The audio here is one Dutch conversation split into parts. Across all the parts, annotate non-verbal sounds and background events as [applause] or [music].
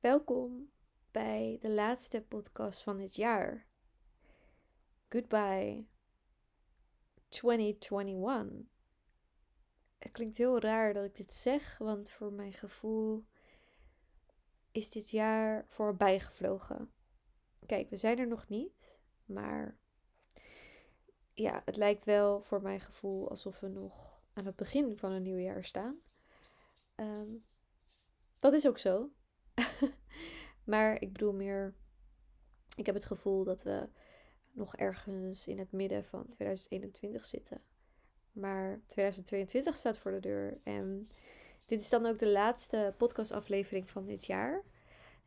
Welkom bij de laatste podcast van dit jaar. Goodbye 2021. Het klinkt heel raar dat ik dit zeg, want voor mijn gevoel is dit jaar voorbij gevlogen. Kijk, we zijn er nog niet, maar ja, het lijkt wel voor mijn gevoel alsof we nog aan het begin van een nieuw jaar staan. Ehm, dat is ook zo. [laughs] maar ik bedoel meer, ik heb het gevoel dat we nog ergens in het midden van 2021 zitten. Maar 2022 staat voor de deur. En dit is dan ook de laatste podcastaflevering van dit jaar.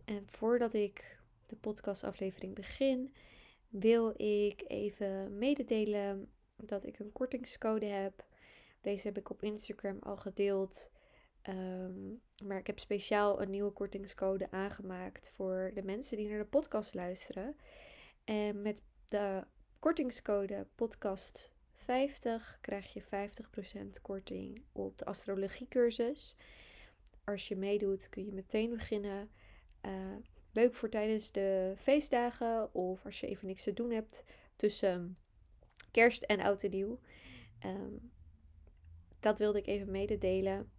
En voordat ik de podcastaflevering begin, wil ik even mededelen dat ik een kortingscode heb. Deze heb ik op Instagram al gedeeld. Ehm, maar ik heb speciaal een nieuwe kortingscode aangemaakt voor de mensen die naar de podcast luisteren. En met de kortingscode podcast 50 krijg je 50% korting op de astrologiecursus. Als je meedoet kun je meteen beginnen. Uh, leuk voor tijdens de feestdagen of als je even niks te doen hebt tussen kerst en oud en nieuw. Ehm, dat wilde ik even mededelen.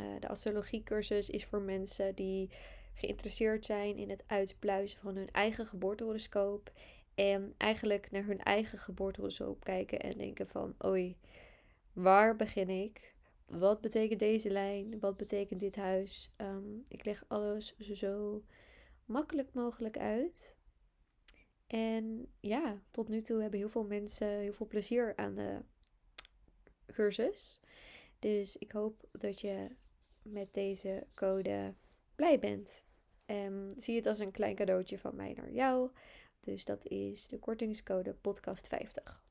Uh, de astrologiecursus is voor mensen die geïnteresseerd zijn in het uitpluizen van hun eigen geboortehoroscoop. En eigenlijk naar hun eigen geboortehoroscoop kijken en denken van, oei, waar begin ik? Wat betekent deze lijn? Wat betekent dit huis? Um, ik leg alles zo makkelijk mogelijk uit. En ja, tot nu toe hebben heel veel mensen heel veel plezier aan de cursus. Dus ik hoop dat je met deze code blij bent. Um, zie het als een klein cadeautje van mij naar jou. Dus dat is de kortingscode podcast50.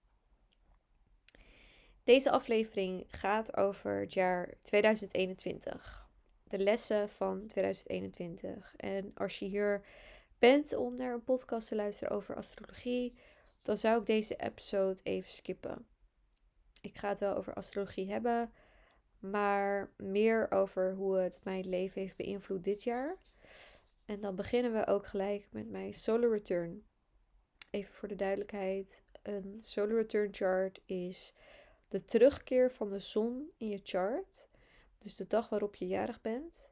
Deze aflevering gaat over het jaar 2021. De lessen van 2021. En als je hier bent om naar een podcast te luisteren over astrologie, dan zou ik deze episode even skippen. Ik ga het wel over astrologie hebben, maar meer over hoe het mijn leven heeft beïnvloed dit jaar. En dan beginnen we ook gelijk met mijn solar return. Even voor de duidelijkheid: een solar return chart is de terugkeer van de zon in je chart. Dus de dag waarop je jarig bent.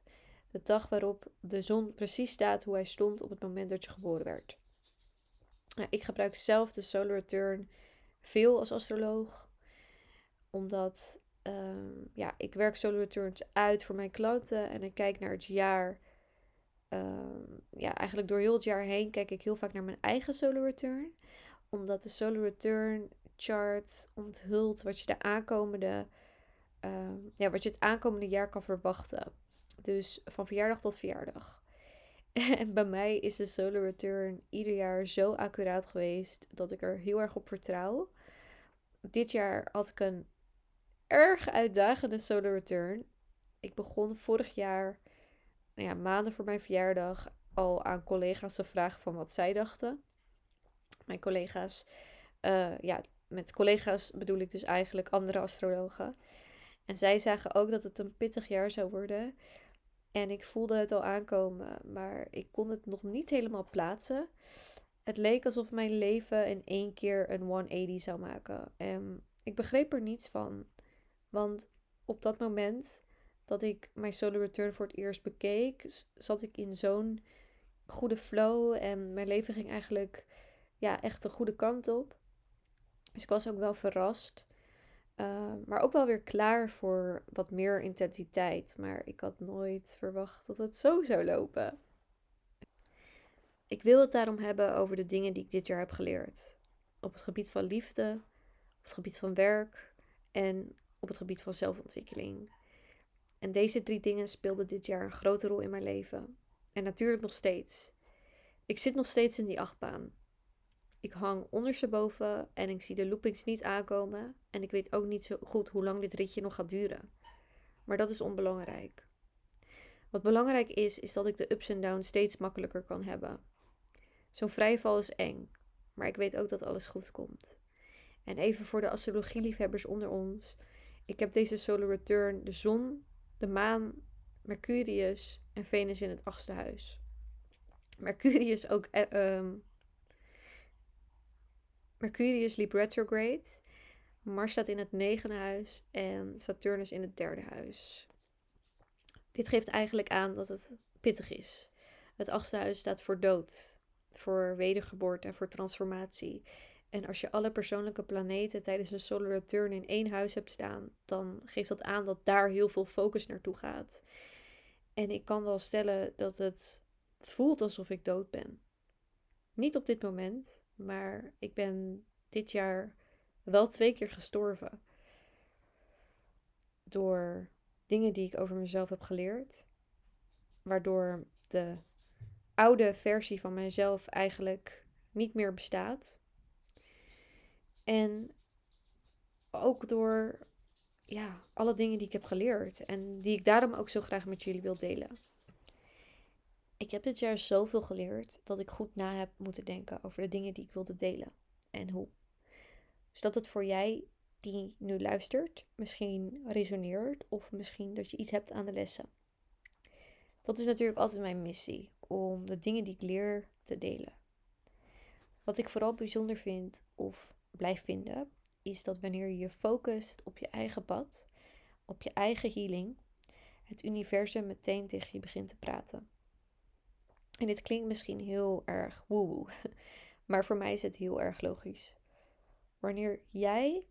De dag waarop de zon precies staat hoe hij stond op het moment dat je geboren werd. ik gebruik zelf de solar return veel als astroloog. Omdat Ehm, ja, ik werk solo returns uit voor mijn klanten en ik kijk naar het jaar. Ehm, ja, eigenlijk door heel het jaar heen kijk ik heel vaak naar mijn eigen solo return. Omdat de solo return chart onthult wat je de aankomende, ehm, ja, wat je het aankomende jaar kan verwachten. Dus van verjaardag tot verjaardag. [laughs] En bij mij is de solo return ieder jaar zo accuraat geweest dat ik er heel erg op vertrouw. Dit jaar had ik een erg uitdagende solo return. Ik begon vorig jaar, nou ja, maanden voor mijn verjaardag, al aan collega's te vragen van wat zij dachten. Mijn collega's, uh, ja, met collega's bedoel ik dus eigenlijk andere astrologen. En zij zagen ook dat het een pittig jaar zou worden. En ik voelde het al aankomen, maar ik kon het nog niet helemaal plaatsen. Het leek alsof mijn leven in één keer een 180 zou maken. En ik begreep er niets van. Want op dat moment dat ik mijn solo return voor het eerst bekeek, zat ik in zo'n goede flow en mijn leven ging eigenlijk ja, echt de goede kant op. Dus ik was ook wel verrast. Uh, maar ook wel weer klaar voor wat meer intensiteit. Maar ik had nooit verwacht dat het zo zou lopen. Ik wil het daarom hebben over de dingen die ik dit jaar heb geleerd. Op het gebied van liefde, op het gebied van werk en op het gebied van zelfontwikkeling. En deze drie dingen speelden dit jaar een grote rol in mijn leven. En natuurlijk nog steeds. Ik zit nog steeds in die achtbaan. Ik hang ondersteboven en ik zie de loopings niet aankomen. En ik weet ook niet zo goed hoe lang dit ritje nog gaat duren. Maar dat is onbelangrijk. Wat belangrijk is, is dat ik de ups en downs steeds makkelijker kan hebben. Zo'n vrijval is eng, maar ik weet ook dat alles goed komt. En even voor de astrologieliefhebbers onder ons. Ik heb deze solar return de zon, de maan, Mercurius en Venus in het achtste huis. Mercurius ook. Uh, Mercurius liep retrograde. Mars staat in het negende huis en Saturnus in het derde huis. Dit geeft eigenlijk aan dat het pittig is. Het achtste huis staat voor dood, voor wedergeboorte en voor transformatie. En als je alle persoonlijke planeten tijdens een solar return in één huis hebt staan, dan geeft dat aan dat daar heel veel focus naartoe gaat. En ik kan wel stellen dat het voelt alsof ik dood ben. Niet op dit moment, maar ik ben dit jaar wel twee keer gestorven. Door dingen die ik over mezelf heb geleerd. Waardoor de oude versie van mezelf eigenlijk niet meer bestaat. En ook door ja, alle dingen die ik heb geleerd en die ik daarom ook zo graag met jullie wil delen. Ik heb dit jaar zoveel geleerd dat ik goed na heb moeten denken over de dingen die ik wilde delen en hoe. Zodat het voor jij die nu luistert misschien resoneert of misschien dat je iets hebt aan de lessen. Dat is natuurlijk altijd mijn missie, om de dingen die ik leer te delen. Wat ik vooral bijzonder vind of blijf vinden, is dat wanneer je je focust op je eigen pad, op je eigen healing, het universum meteen tegen je begint te praten. En dit klinkt misschien heel erg woehoe, [laughs] maar voor mij is het heel erg logisch. Wanneer jij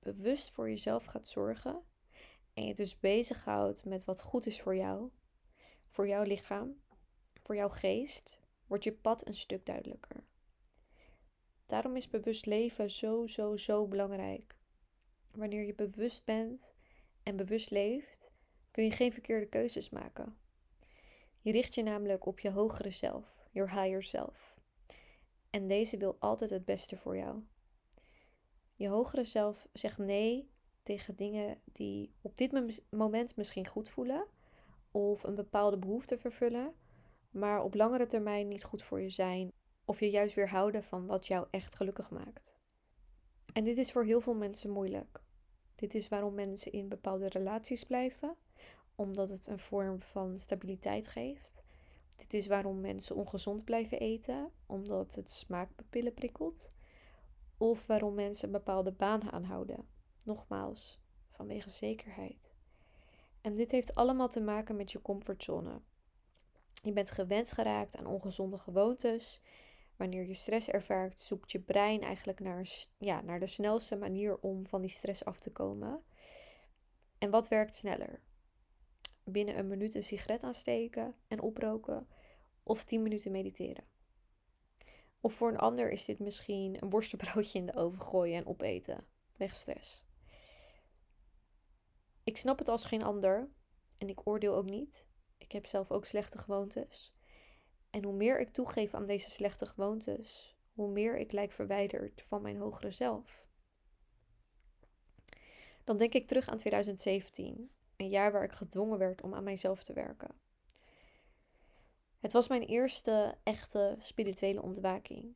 bewust voor jezelf gaat zorgen en je dus bezighoudt met wat goed is voor jou, voor jouw lichaam, voor jouw geest, wordt je pad een stuk duidelijker. Daarom is bewust leven zo, zo, zo belangrijk. Wanneer je bewust bent en bewust leeft, kun je geen verkeerde keuzes maken. Je richt je namelijk op je hogere zelf, your higher self. En deze wil altijd het beste voor jou. Je hogere zelf zegt nee tegen dingen die op dit moment misschien goed voelen of een bepaalde behoefte vervullen, maar op langere termijn niet goed voor je zijn of je juist weer houden van wat jou echt gelukkig maakt. En dit is voor heel veel mensen moeilijk. Dit is waarom mensen in bepaalde relaties blijven, omdat het een vorm van stabiliteit geeft. Dit is waarom mensen ongezond blijven eten, omdat het smaakpapillen prikkelt. Of waarom mensen een bepaalde baan aanhouden. Nogmaals, vanwege zekerheid. En dit heeft allemaal te maken met je comfortzone. Je bent gewend geraakt aan ongezonde gewoontes Wanneer je stress ervaart, zoekt je brein eigenlijk naar, ja, naar de snelste manier om van die stress af te komen. En wat werkt sneller? Binnen een minuut een sigaret aansteken en oproken of 10 minuten mediteren. Of voor een ander is dit misschien een worstenbroodje in de oven gooien en opeten. Weg stress. Ik snap het als geen ander en ik oordeel ook niet. Ik heb zelf ook slechte gewoontes. En hoe meer ik toegeef aan deze slechte gewoontes, hoe meer ik lijk verwijderd van mijn hogere zelf. Dan denk ik terug aan 2017, een jaar waar ik gedwongen werd om aan mijzelf te werken. Het was mijn eerste echte spirituele ontwaking.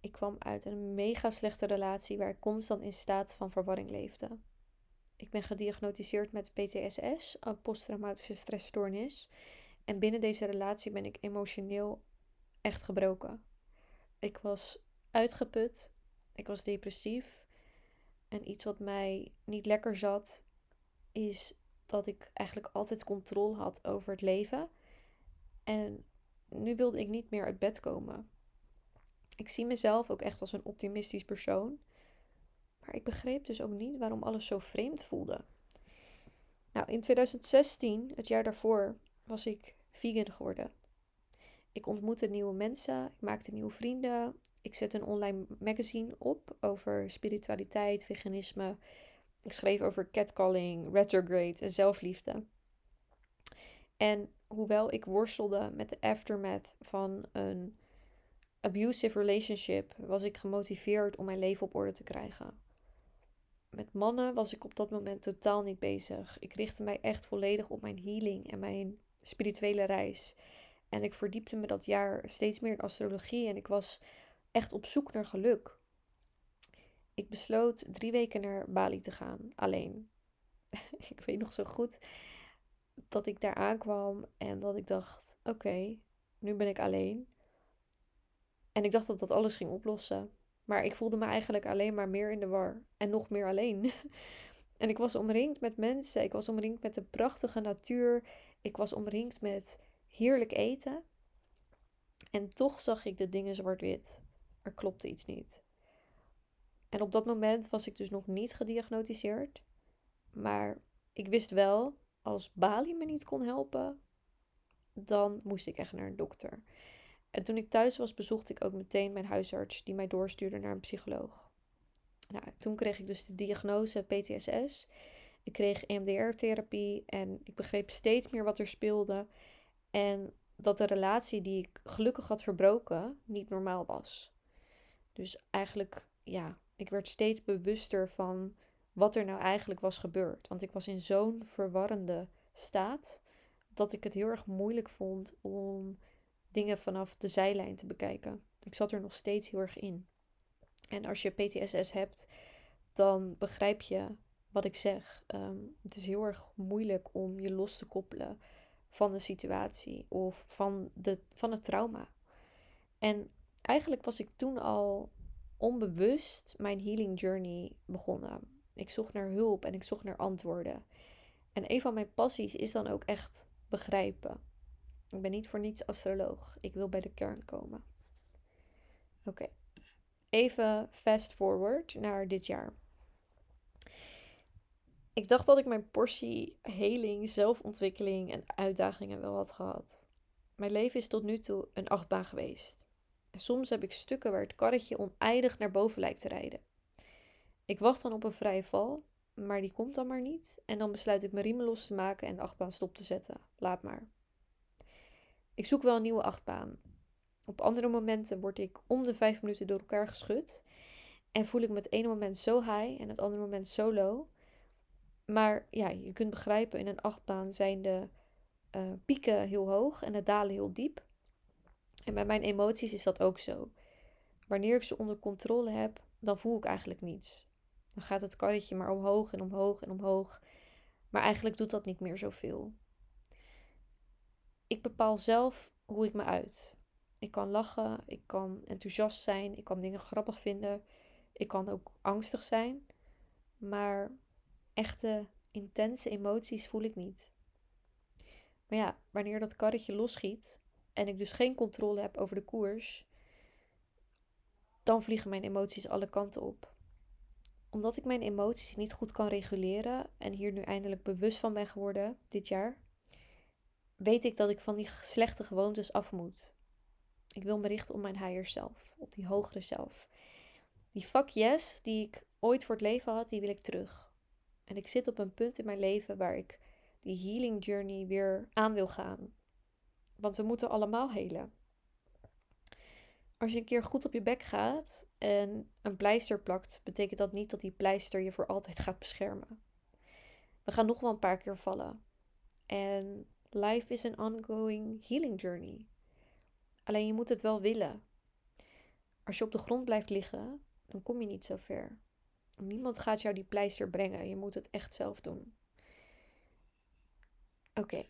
Ik kwam uit een mega slechte relatie waar ik constant in staat van verwarring leefde. Ik ben gediagnosticeerd met PTSS, een posttraumatische stressstoornis, en binnen deze relatie ben ik emotioneel echt gebroken. Ik was uitgeput, ik was depressief. En iets wat mij niet lekker zat, is dat ik eigenlijk altijd controle had over het leven. En nu wilde ik niet meer uit bed komen. Ik zie mezelf ook echt als een optimistisch persoon. Maar ik begreep dus ook niet waarom alles zo vreemd voelde. Nou, in 2016, het jaar daarvoor, was ik vegan geworden. Ik ontmoette nieuwe mensen, ik maakte nieuwe vrienden. Ik zette een online magazine op over spiritualiteit, veganisme. Ik schreef over catcalling, retrograde en zelfliefde. En hoewel ik worstelde met de aftermath van een abusive relationship, was ik gemotiveerd om mijn leven op orde te krijgen. Met mannen was ik op dat moment totaal niet bezig. Ik richtte mij echt volledig op mijn healing en mijn spirituele reis. En ik verdiepte me dat jaar steeds meer in astrologie en ik was echt op zoek naar geluk. Ik besloot drie weken naar Bali te gaan, alleen. [laughs] ik weet nog zo goed dat ik daar aankwam en dat ik dacht: oké, Nu ben ik alleen. En ik dacht dat dat alles ging oplossen. Maar ik voelde me eigenlijk alleen maar meer in de war. En nog meer alleen. [laughs] en ik was omringd met mensen. Ik was omringd met de prachtige natuur. Ik was omringd met heerlijk eten. En toch zag ik de dingen zwart-wit. Er klopte iets niet. En op dat moment was ik dus nog niet gediagnosticeerd. Maar ik wist wel, als Bali me niet kon helpen, dan moest ik echt naar een dokter. En toen ik thuis was, bezocht ik ook meteen mijn huisarts, die mij doorstuurde naar een psycholoog. Nou, toen kreeg ik dus de diagnose PTSS. Ik kreeg EMDR-therapie en ik begreep steeds meer wat er speelde. En dat de relatie die ik gelukkig had verbroken niet normaal was. Dus eigenlijk, ja, ik werd steeds bewuster van wat er nou eigenlijk was gebeurd. Want ik was in zo'n verwarrende staat dat ik het heel erg moeilijk vond om dingen vanaf de zijlijn te bekijken. Ik zat er nog steeds heel erg in. En als je PTSS hebt, dan begrijp je wat ik zeg. Ehm, het is heel erg moeilijk om je los te koppelen van de situatie of van, de, van het trauma. En eigenlijk was ik toen al onbewust mijn healing journey begonnen. Ik zocht naar hulp en ik zocht naar antwoorden. En een van mijn passies is dan ook echt begrijpen. Ik ben niet voor niets astroloog. Ik wil bij de kern komen. Oké. Even fast forward naar dit jaar. Ik dacht dat ik mijn portie heling, zelfontwikkeling en uitdagingen wel had gehad. Mijn leven is tot nu toe een achtbaan geweest. En soms heb ik stukken waar het karretje oneindig naar boven lijkt te rijden. Ik wacht dan op een vrije val, maar die komt dan maar niet. En dan besluit ik mijn riemen los te maken en de achtbaan stop te zetten. Laat maar. Ik zoek wel een nieuwe achtbaan. Op andere momenten word ik om de vijf minuten door elkaar geschud. En voel ik me het ene moment zo high en het andere moment zo low. Maar ja, je kunt begrijpen, in een achtbaan zijn de uh, pieken heel hoog en de dalen heel diep. En bij mijn emoties is dat ook zo. Wanneer ik ze onder controle heb, dan voel ik eigenlijk niets. Dan gaat het karretje maar omhoog en omhoog en omhoog. Maar eigenlijk doet dat niet meer zoveel. Ik bepaal zelf hoe ik me uit. Ik kan lachen, ik kan enthousiast zijn, ik kan dingen grappig vinden. Ik kan ook angstig zijn. Maar echte intense emoties voel ik niet. Maar ja, wanneer dat karretje losschiet en ik dus geen controle heb over de koers, dan vliegen mijn emoties alle kanten op. Omdat ik mijn emoties niet goed kan reguleren en hier nu eindelijk bewust van ben geworden dit jaar, weet ik dat ik van die slechte gewoontes af moet. Ik wil me richten op mijn higher self, op die hogere zelf. Die fuck yes die ik ooit voor het leven had, die wil ik terug. En ik zit op een punt in mijn leven waar ik die healing journey weer aan wil gaan. Want we moeten allemaal helen. Als je een keer goed op je bek gaat en een pleister plakt, betekent dat niet dat die pleister je voor altijd gaat beschermen. We gaan nog wel een paar keer vallen. En life is an ongoing healing journey. Alleen je moet het wel willen. Als je op de grond blijft liggen, dan kom je niet zo ver. Niemand gaat jou die pleister brengen. Je moet het echt zelf doen. Oké.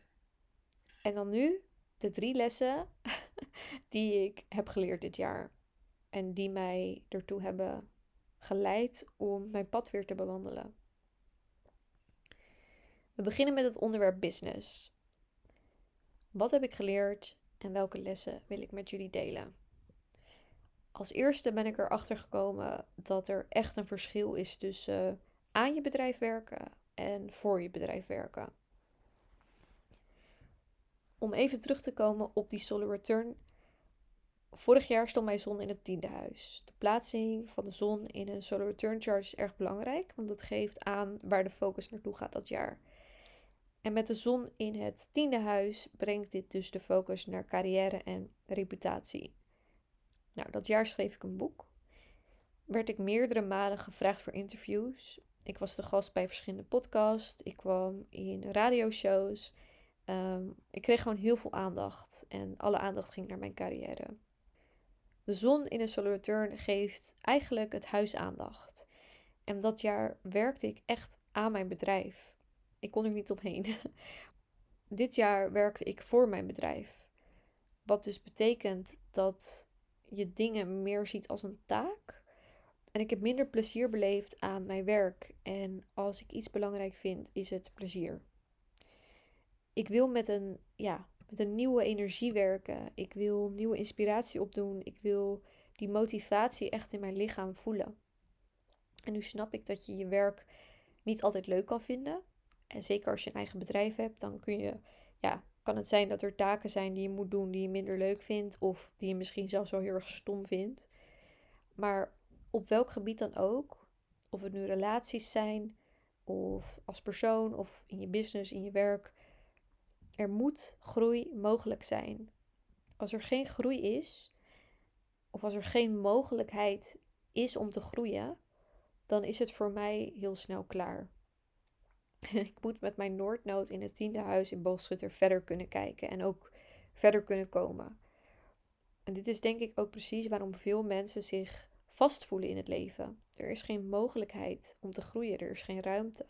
En dan nu de drie lessen [laughs] die ik heb geleerd dit jaar. En die mij ertoe hebben geleid om mijn pad weer te bewandelen. We beginnen met het onderwerp business. Wat heb ik geleerd en welke lessen wil ik met jullie delen? Als eerste ben ik erachter gekomen dat er echt een verschil is tussen aan je bedrijf werken en voor je bedrijf werken. Om even terug te komen op die solar return. Vorig jaar stond mijn zon in het tiende huis. De plaatsing van de zon in een solar return chart is erg belangrijk, want het geeft aan waar de focus naartoe gaat dat jaar. En met de zon in het tiende huis brengt dit dus de focus naar carrière en reputatie. Nou, dat jaar schreef ik een boek. Werd ik meerdere malen gevraagd voor interviews. Ik was de gast bij verschillende podcasts. Ik kwam in radioshows. Um, ik kreeg gewoon heel veel aandacht. En alle aandacht ging naar mijn carrière. De zon in een solar return geeft eigenlijk het huis aandacht. En dat jaar werkte ik echt aan mijn bedrijf. Ik kon er niet omheen. [laughs] Dit jaar werkte ik voor mijn bedrijf. Wat dus betekent dat je dingen meer ziet als een taak. En ik heb minder plezier beleefd aan mijn werk. En als ik iets belangrijk vind, is het plezier. Ik wil met een, ja, met een nieuwe energie werken. Ik wil nieuwe inspiratie opdoen. Ik wil die motivatie echt in mijn lichaam voelen. En nu snap ik dat je je werk niet altijd leuk kan vinden. En zeker als je een eigen bedrijf hebt, dan kun je, ja, kan het zijn dat er taken zijn die je moet doen die je minder leuk vindt. Of die je misschien zelfs wel heel erg stom vindt. Maar op welk gebied dan ook, of het nu relaties zijn, of als persoon, of in je business, in je werk, er moet groei mogelijk zijn. Als er geen groei is, of als er geen mogelijkheid is om te groeien, dan is het voor mij heel snel klaar. [laughs] ik moet met mijn Noordnood in het tiende huis in Boogschutter verder kunnen kijken en ook verder kunnen komen. En dit is denk ik ook precies waarom veel mensen zich vastvoelen in het leven. Er is geen mogelijkheid om te groeien, er is geen ruimte.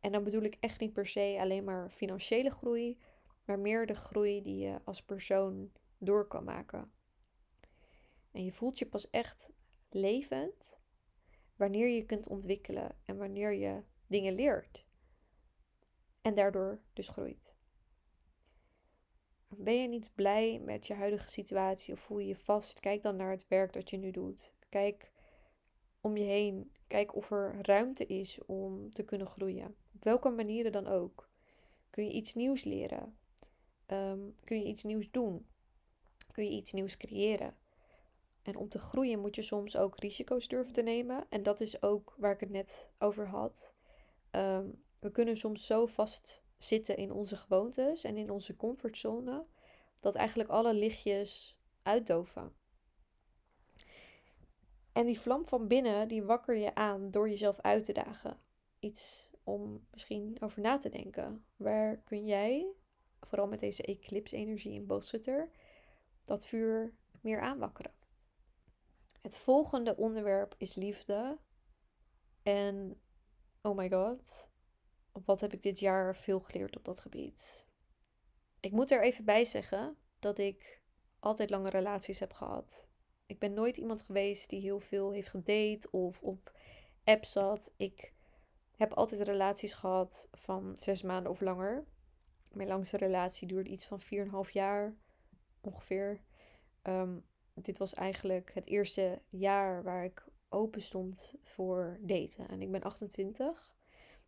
En dan bedoel ik echt niet per se alleen maar financiële groei, maar meer de groei die je als persoon door kan maken. En je voelt je pas echt levend wanneer je kunt ontwikkelen en wanneer je dingen leert. En daardoor dus groeit. Ben je niet blij met je huidige situatie of voel je je vast? Kijk dan naar het werk dat je nu doet. Kijk om je heen. Kijk of er ruimte is om te kunnen groeien. Op welke manieren dan ook. Kun je iets nieuws leren? Ehm, kun je iets nieuws doen? Kun je iets nieuws creëren? En om te groeien moet je soms ook risico's durven te nemen. En dat is ook waar ik het net over had. Ehm, we kunnen soms zo vast zitten in onze gewoontes en in onze comfortzone, dat eigenlijk alle lichtjes uitdoven. En die vlam van binnen, die wakker je aan door jezelf uit te dagen. Iets om misschien over na te denken. Waar kun jij, vooral met deze eclipse-energie in boogschutter, dat vuur meer aanwakkeren? Het volgende onderwerp is liefde. En oh my god, wat heb ik dit jaar veel geleerd op dat gebied? Ik moet er even bij zeggen dat ik altijd lange relaties heb gehad. Ik ben nooit iemand geweest die heel veel heeft gedate of op app zat. Ik heb altijd relaties gehad van zes maanden of langer. Mijn langste relatie duurde iets van 4,5 jaar ongeveer. Ehm, dit was eigenlijk het eerste jaar waar ik open stond voor daten. En ik ben 28.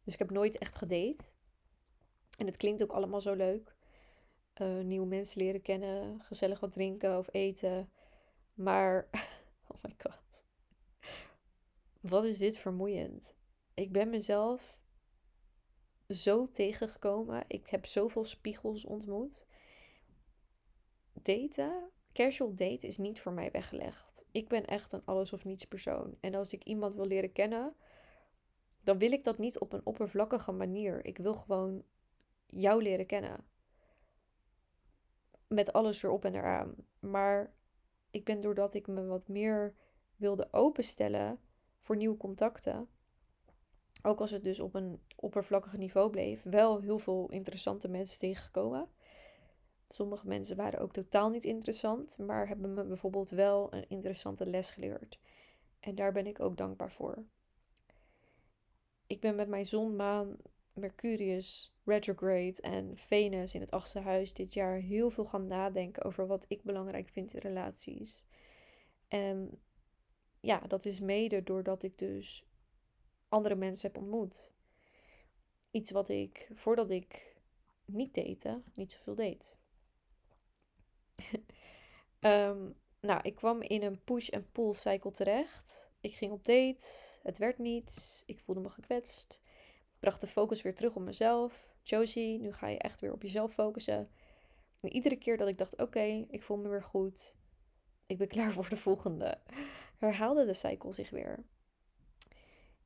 Dus ik heb nooit echt gedate. En het klinkt ook allemaal zo leuk. Uh, nieuwe mensen leren kennen, gezellig wat drinken of eten. Maar, [laughs] oh my god. Wat is dit vermoeiend? Ik ben mezelf zo tegengekomen. Ik heb zoveel spiegels ontmoet. Daten, casual date is niet voor mij weggelegd. Ik ben echt een alles of niets persoon. En als ik iemand wil leren kennen, dan wil ik dat niet op een oppervlakkige manier. Ik wil gewoon jou leren kennen. Met alles erop en eraan. Maar ik ben doordat ik me wat meer wilde openstellen voor nieuwe contacten. Ook als het dus op een oppervlakkig niveau bleef, wel heel veel interessante mensen tegengekomen. Sommige mensen waren ook totaal niet interessant, maar hebben me bijvoorbeeld wel een interessante les geleerd. En daar ben ik ook dankbaar voor ik ben met mijn zon, maan, Mercurius, retrograde en Venus in het achtste huis dit jaar heel veel gaan nadenken over wat ik belangrijk vind in relaties. En ja, dat is mede doordat ik dus andere mensen heb ontmoet. Iets wat ik voordat ik niet date, niet zoveel deed. [laughs] Ehm, nou, ik kwam in een push- en pull cycle terecht. Ik ging op date, het werd niet, ik voelde me gekwetst. Bracht de focus weer terug op mezelf. Josie, nu ga je echt weer op jezelf focussen. En iedere keer dat ik dacht, oké, ik voel me weer goed. Ik ben [laughs] klaar voor de volgende. Herhaalde de cycle zich weer.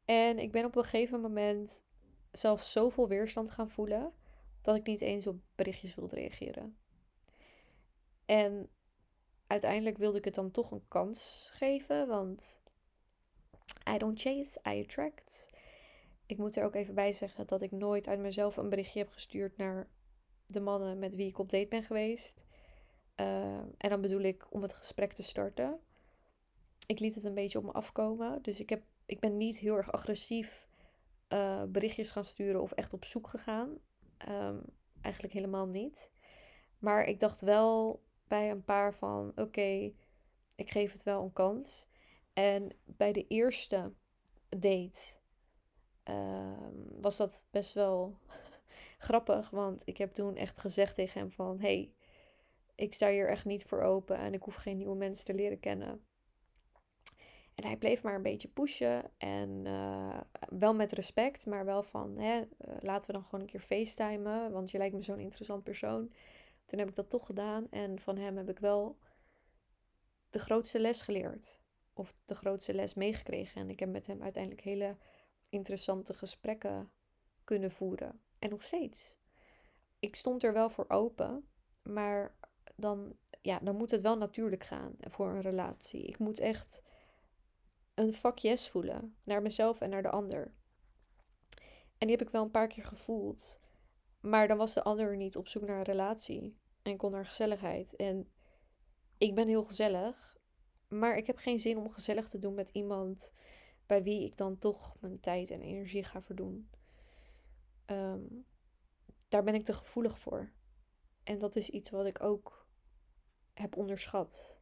En ik ben op een gegeven moment zelfs zoveel weerstand gaan voelen dat ik niet eens op berichtjes wilde reageren. En uiteindelijk wilde ik het dan toch een kans geven, want I don't chase, I attract. Ik moet er ook even bij zeggen dat ik nooit uit mezelf een berichtje heb gestuurd naar de mannen met wie ik op date ben geweest. Uh, en dan bedoel ik om het gesprek te starten. Ik liet het een beetje op me afkomen. Dus ik, heb, ik ben niet heel erg agressief uh, berichtjes gaan sturen of echt op zoek gegaan. Um, eigenlijk helemaal niet. Maar ik dacht wel bij een paar van: oké, ik geef het wel een kans. En bij de eerste date um, was dat best wel [laughs] grappig. Want ik heb toen echt gezegd tegen hem van... hey, ik sta hier echt niet voor open en ik hoef geen nieuwe mensen te leren kennen. En hij bleef maar een beetje pushen. En uh, wel met respect, maar wel van... Hè, uh, laten we dan gewoon een keer facetimen. Want je lijkt me zo'n interessant persoon. Toen heb ik dat toch gedaan. En van hem heb ik wel de grootste les geleerd. Of de grootste les meegekregen. En ik heb met hem uiteindelijk hele interessante gesprekken kunnen voeren. En nog steeds. Ik stond er wel voor open, maar dan, ja, dan moet het wel natuurlijk gaan voor een relatie. Ik moet echt een fuck yes voelen naar mezelf en naar de ander. En die heb ik wel een paar keer gevoeld. Maar dan was de ander niet op zoek naar een relatie en kon naar gezelligheid. En ik ben heel gezellig, maar ik heb geen zin om gezellig te doen met iemand bij wie ik dan toch mijn tijd en energie ga verdoen. Ehm, daar ben ik te gevoelig voor. En dat is iets wat ik ook heb onderschat.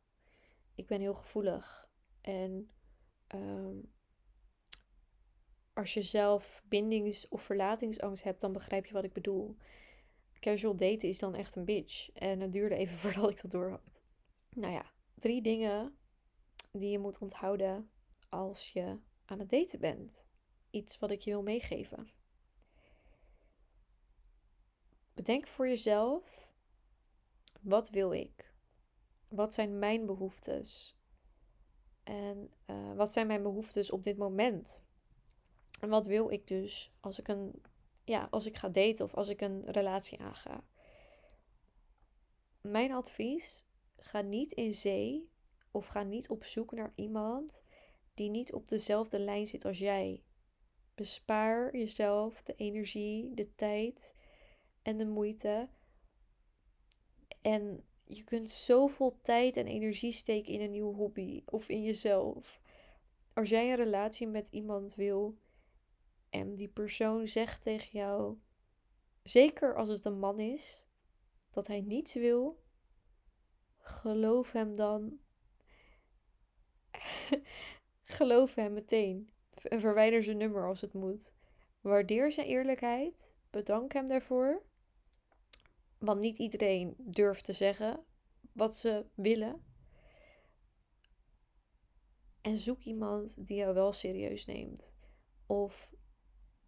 Ik ben heel gevoelig. En ehm, als je zelf bindings- of verlatingsangst hebt, dan begrijp je wat ik bedoel. Casual daten is dan echt een bitch. En het duurde even [laughs] voordat ik dat door had. Nou ja, drie dingen die je moet onthouden als je aan het daten bent. Iets wat ik je wil meegeven. Bedenk voor jezelf: wat wil ik? Wat zijn mijn behoeftes? En uh, wat zijn mijn behoeftes op dit moment? En wat wil ik dus als ik een ja, als ik ga daten of als ik een relatie aanga? Mijn advies: ga niet in zee of ga niet op zoek naar iemand die niet op dezelfde lijn zit als jij. Bespaar jezelf de energie, de tijd en de moeite. En je kunt zoveel tijd en energie steken in een nieuwe hobby of in jezelf. Als jij een relatie met iemand wil en die persoon zegt tegen jou, zeker als het een man is, dat hij niets wil, geloof hem dan. [laughs] geloof hem meteen. En verwijder zijn nummer als het moet. Waardeer zijn eerlijkheid. Bedank hem daarvoor. Want niet iedereen durft te zeggen wat ze willen. En zoek iemand die jou wel serieus neemt. Of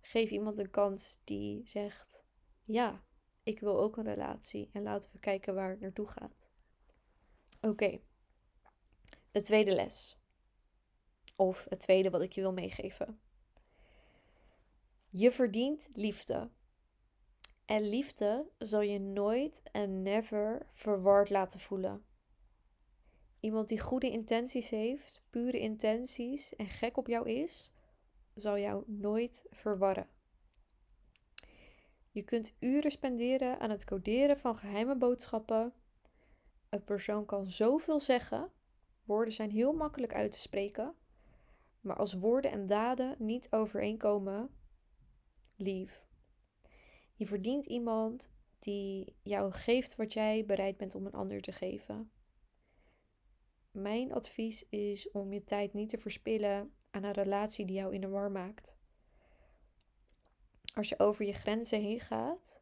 geef iemand een kans die zegt: Ja, ik wil ook een relatie. En laten we kijken waar het naartoe gaat. Oké, de tweede les. Of het tweede wat ik je wil meegeven. Je verdient liefde. En liefde zal je nooit en never verward laten voelen. Iemand die goede intenties heeft, pure intenties en gek op jou is, zal jou nooit verwarren. Je kunt uren spenderen aan het coderen van geheime boodschappen. Een persoon kan zoveel zeggen. Woorden zijn heel makkelijk uit te spreken. Maar als woorden en daden niet overeenkomen, lief. Je verdient iemand die jou geeft wat jij bereid bent om een ander te geven. Mijn advies is om je tijd niet te verspillen aan een relatie die jou in de war maakt. Als je over je grenzen heen gaat,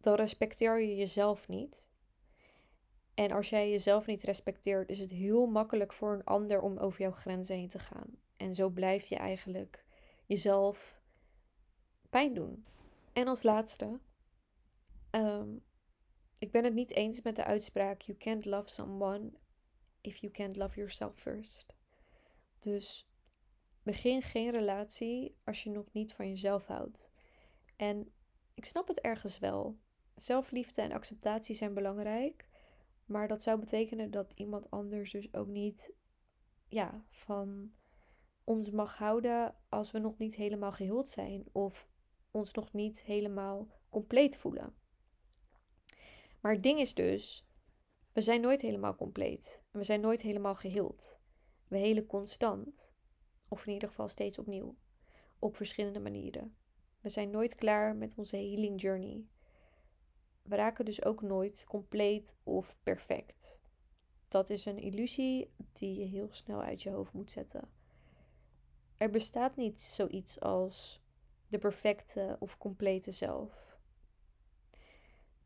dan respecteer je jezelf niet. En als jij jezelf niet respecteert, is het heel makkelijk voor een ander om over jouw grenzen heen te gaan. En zo blijf je eigenlijk jezelf pijn doen. En als laatste, ehm, ik ben het niet eens met de uitspraak: You can't love someone if you can't love yourself first. Dus begin geen relatie als je nog niet van jezelf houdt. En ik snap het ergens wel. Zelfliefde en acceptatie zijn belangrijk. Maar dat zou betekenen dat iemand anders dus ook niet ja, van ons mag houden als we nog niet helemaal geheeld zijn of ons nog niet helemaal compleet voelen. Maar het ding is dus, We zijn nooit helemaal compleet. En we zijn nooit helemaal geheeld. We helen constant. Of in ieder geval steeds opnieuw. Op verschillende manieren. We zijn nooit klaar met onze healing journey. We raken dus ook nooit compleet of perfect. Dat is een illusie die je heel snel uit je hoofd moet zetten. Er bestaat niet zoiets als de perfecte of complete zelf.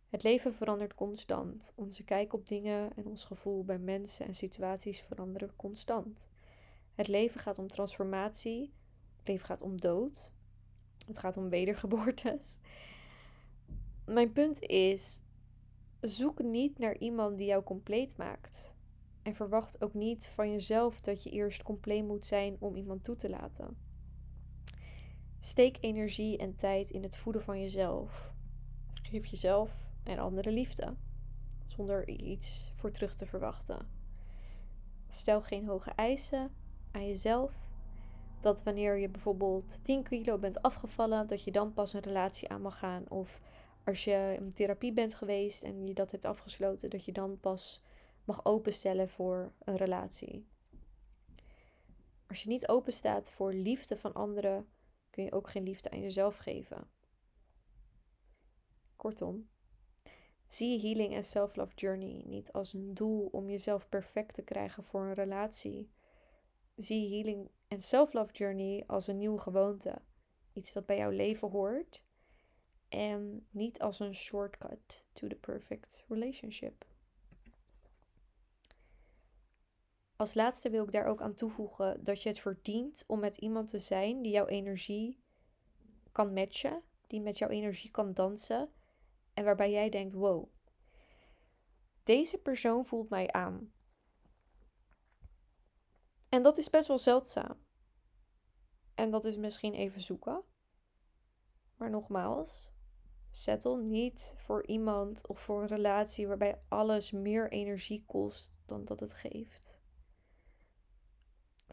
Het leven verandert constant. Onze kijk op dingen en ons gevoel bij mensen en situaties veranderen constant. Het leven gaat om transformatie. Het leven gaat om dood. Het gaat om wedergeboortes. [laughs] Mijn punt is: zoek niet naar iemand die jou compleet maakt. En verwacht ook niet van jezelf dat je eerst compleet moet zijn om iemand toe te laten. Steek energie en tijd in het voeden van jezelf. Geef jezelf en anderen liefde, zonder iets voor terug te verwachten. Stel geen hoge eisen aan jezelf. Dat wanneer je bijvoorbeeld 10 kilo bent afgevallen, dat je dan pas een relatie aan mag gaan. Of als je in therapie bent geweest en je dat hebt afgesloten, dat je dan pas mag openstellen voor een relatie. Als je niet openstaat voor liefde van anderen, kun je ook geen liefde aan jezelf geven. Kortom, zie healing en self-love journey niet als een doel om jezelf perfect te krijgen voor een relatie. Zie healing en self-love journey als een nieuwe gewoonte, iets dat bij jouw leven hoort en niet als een shortcut to the perfect relationship. Als laatste wil ik daar ook aan toevoegen dat je het verdient om met iemand te zijn die jouw energie kan matchen, die met jouw energie kan dansen en waarbij jij denkt: wow, deze persoon voelt mij aan. En dat is best wel zeldzaam. En dat is misschien even zoeken. Maar nogmaals, settle niet voor iemand of voor een relatie waarbij alles meer energie kost dan dat het geeft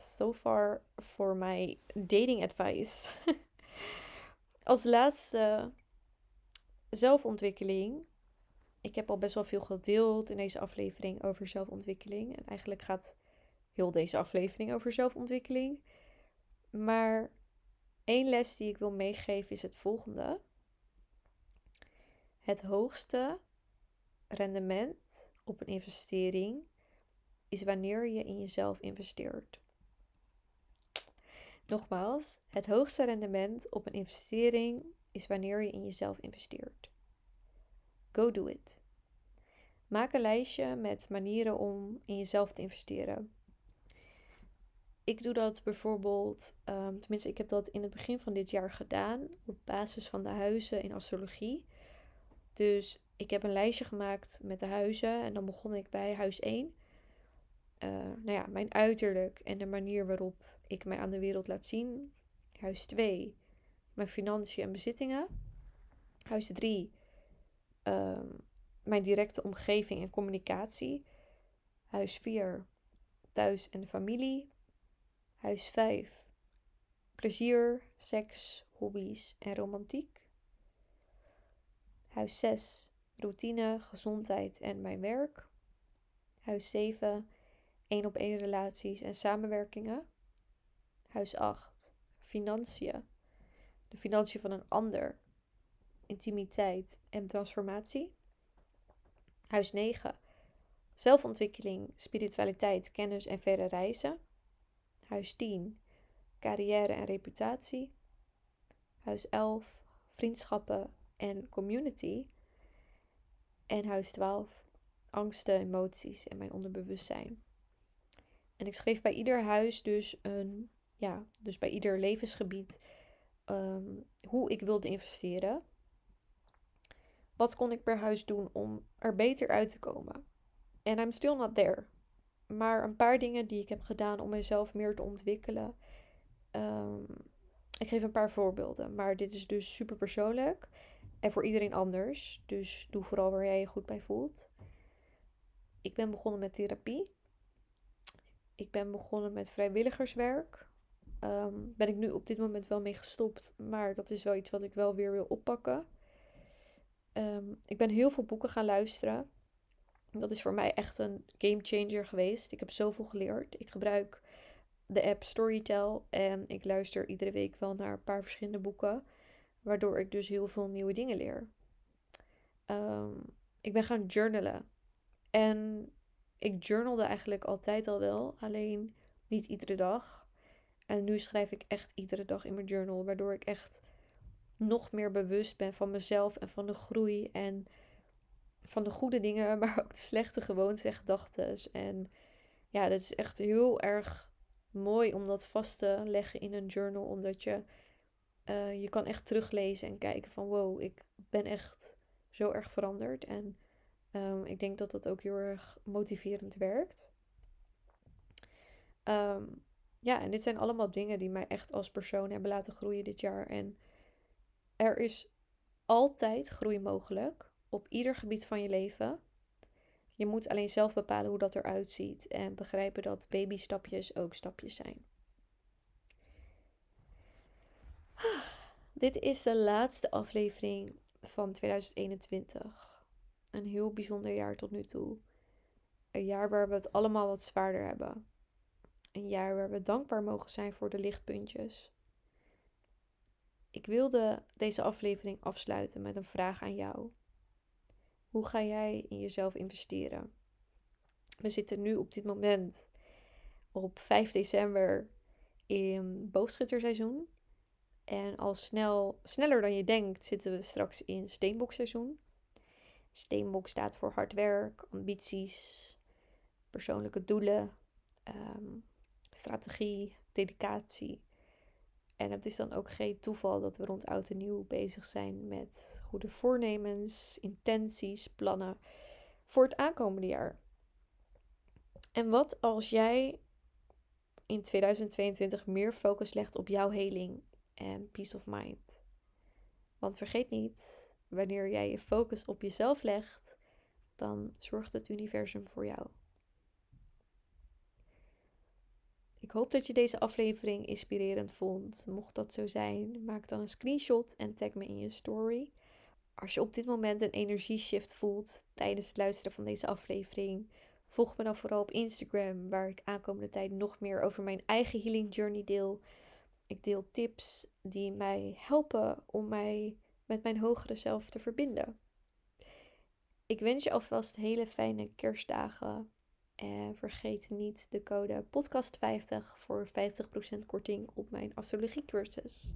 so far for my dating advice. [laughs] Als laatste zelfontwikkeling. Ik heb al best wel veel gedeeld in deze aflevering over zelfontwikkeling. En eigenlijk gaat heel deze aflevering over zelfontwikkeling. Maar één les die ik wil meegeven is het volgende. Het hoogste rendement op een investering is wanneer je in jezelf investeert. Nogmaals, het hoogste rendement op een investering is wanneer je in jezelf investeert. Go do it. Maak een lijstje met manieren om in jezelf te investeren. Ik doe dat bijvoorbeeld, um, tenminste, ik heb dat in het begin van dit jaar gedaan op basis van de huizen in astrologie. Dus ik heb een lijstje gemaakt met de huizen en dan begon ik bij huis 1. Uh, eh, nou ja, mijn uiterlijk en de manier waarop ik mij aan de wereld laat zien. Huis 2, mijn financiën en bezittingen. Huis 3, ehm, mijn directe omgeving en communicatie. Huis 4, thuis en familie. Huis 5, plezier, seks, hobby's en romantiek. Huis 6, routine, gezondheid en mijn werk. Huis 7, één op één relaties en samenwerkingen. Huis 8. Financiën. De financiën van een ander. Intimiteit en transformatie. Huis 9. Zelfontwikkeling, spiritualiteit, kennis en verre reizen. Huis 10. Carrière en reputatie. Huis 11. Vriendschappen en community. En huis 12. Angsten, emoties en mijn onderbewustzijn. En ik schreef bij ieder huis dus een ja, dus bij ieder levensgebied, ehm, hoe ik wilde investeren. Wat kon ik per huis doen om er beter uit te komen? En I'm still not there. Maar een paar dingen die ik heb gedaan om mezelf meer te ontwikkelen. Ehm, ik geef een paar voorbeelden, maar dit is dus super persoonlijk en voor iedereen anders. Dus doe vooral waar jij je goed bij voelt. Ik ben begonnen met therapie. Ik ben begonnen met vrijwilligerswerk. Um, ben ik nu op dit moment wel mee gestopt. Maar dat is wel iets wat ik wel weer wil oppakken. Um, ik ben heel veel boeken gaan luisteren. Dat is voor mij echt een game changer geweest. Ik heb zoveel geleerd. Ik gebruik de app Storytel en ik luister iedere week wel naar een paar verschillende boeken, waardoor ik dus heel veel nieuwe dingen leer. Ehm, ik ben gaan journalen. En ik journalde eigenlijk altijd al wel, alleen niet iedere dag. En nu schrijf ik echt iedere dag in mijn journal, waardoor ik echt nog meer bewust ben van mezelf en van de groei en van de goede dingen, [laughs] maar ook de slechte gewoontes en gedachten. En ja, dat is echt heel erg mooi om dat vast te leggen in een journal, omdat je, uh, je kan echt teruglezen en kijken van wow, ik ben echt zo erg veranderd. En um, ik denk dat dat ook heel erg motiverend werkt. Um, ja, en dit zijn allemaal dingen die mij echt als persoon hebben laten groeien dit jaar. En er is altijd groei mogelijk op ieder gebied van je leven. Je moet alleen zelf bepalen hoe dat eruit ziet en begrijpen dat babystapjes ook stapjes zijn. Dit is de laatste aflevering van 2021. Een heel bijzonder jaar tot nu toe. Een jaar waar we het allemaal wat zwaarder hebben. Een jaar waar we dankbaar mogen zijn voor de lichtpuntjes. Ik wilde deze aflevering afsluiten met een vraag aan jou. Hoe ga jij in jezelf investeren? We zitten nu op dit moment op 5 december in boogschutterseizoen. En al snel, sneller dan je denkt zitten we straks in steenbokseizoen. Steenbok staat voor hard werk, ambities, persoonlijke doelen, ehm, strategie, dedicatie. En het is dan ook geen toeval dat we rond oud en nieuw bezig zijn met goede voornemens, intenties, plannen voor het aankomende jaar. En wat als jij in 2022 meer focus legt op jouw heling en peace of mind? Want vergeet niet, wanneer jij je focus op jezelf legt, dan zorgt het universum voor jou. Ik hoop dat je deze aflevering inspirerend vond. Mocht dat zo zijn, maak dan een screenshot en tag me in je story. Als je op dit moment een energieshift voelt tijdens het luisteren van deze aflevering, volg me dan vooral op Instagram, waar ik aankomende tijd nog meer over mijn eigen healing journey deel. Ik deel tips die mij helpen om mij met mijn hogere zelf te verbinden. Ik wens je alvast hele fijne kerstdagen en vergeet niet de code podcast50 voor 50% korting op mijn astrologiecursus. cursus.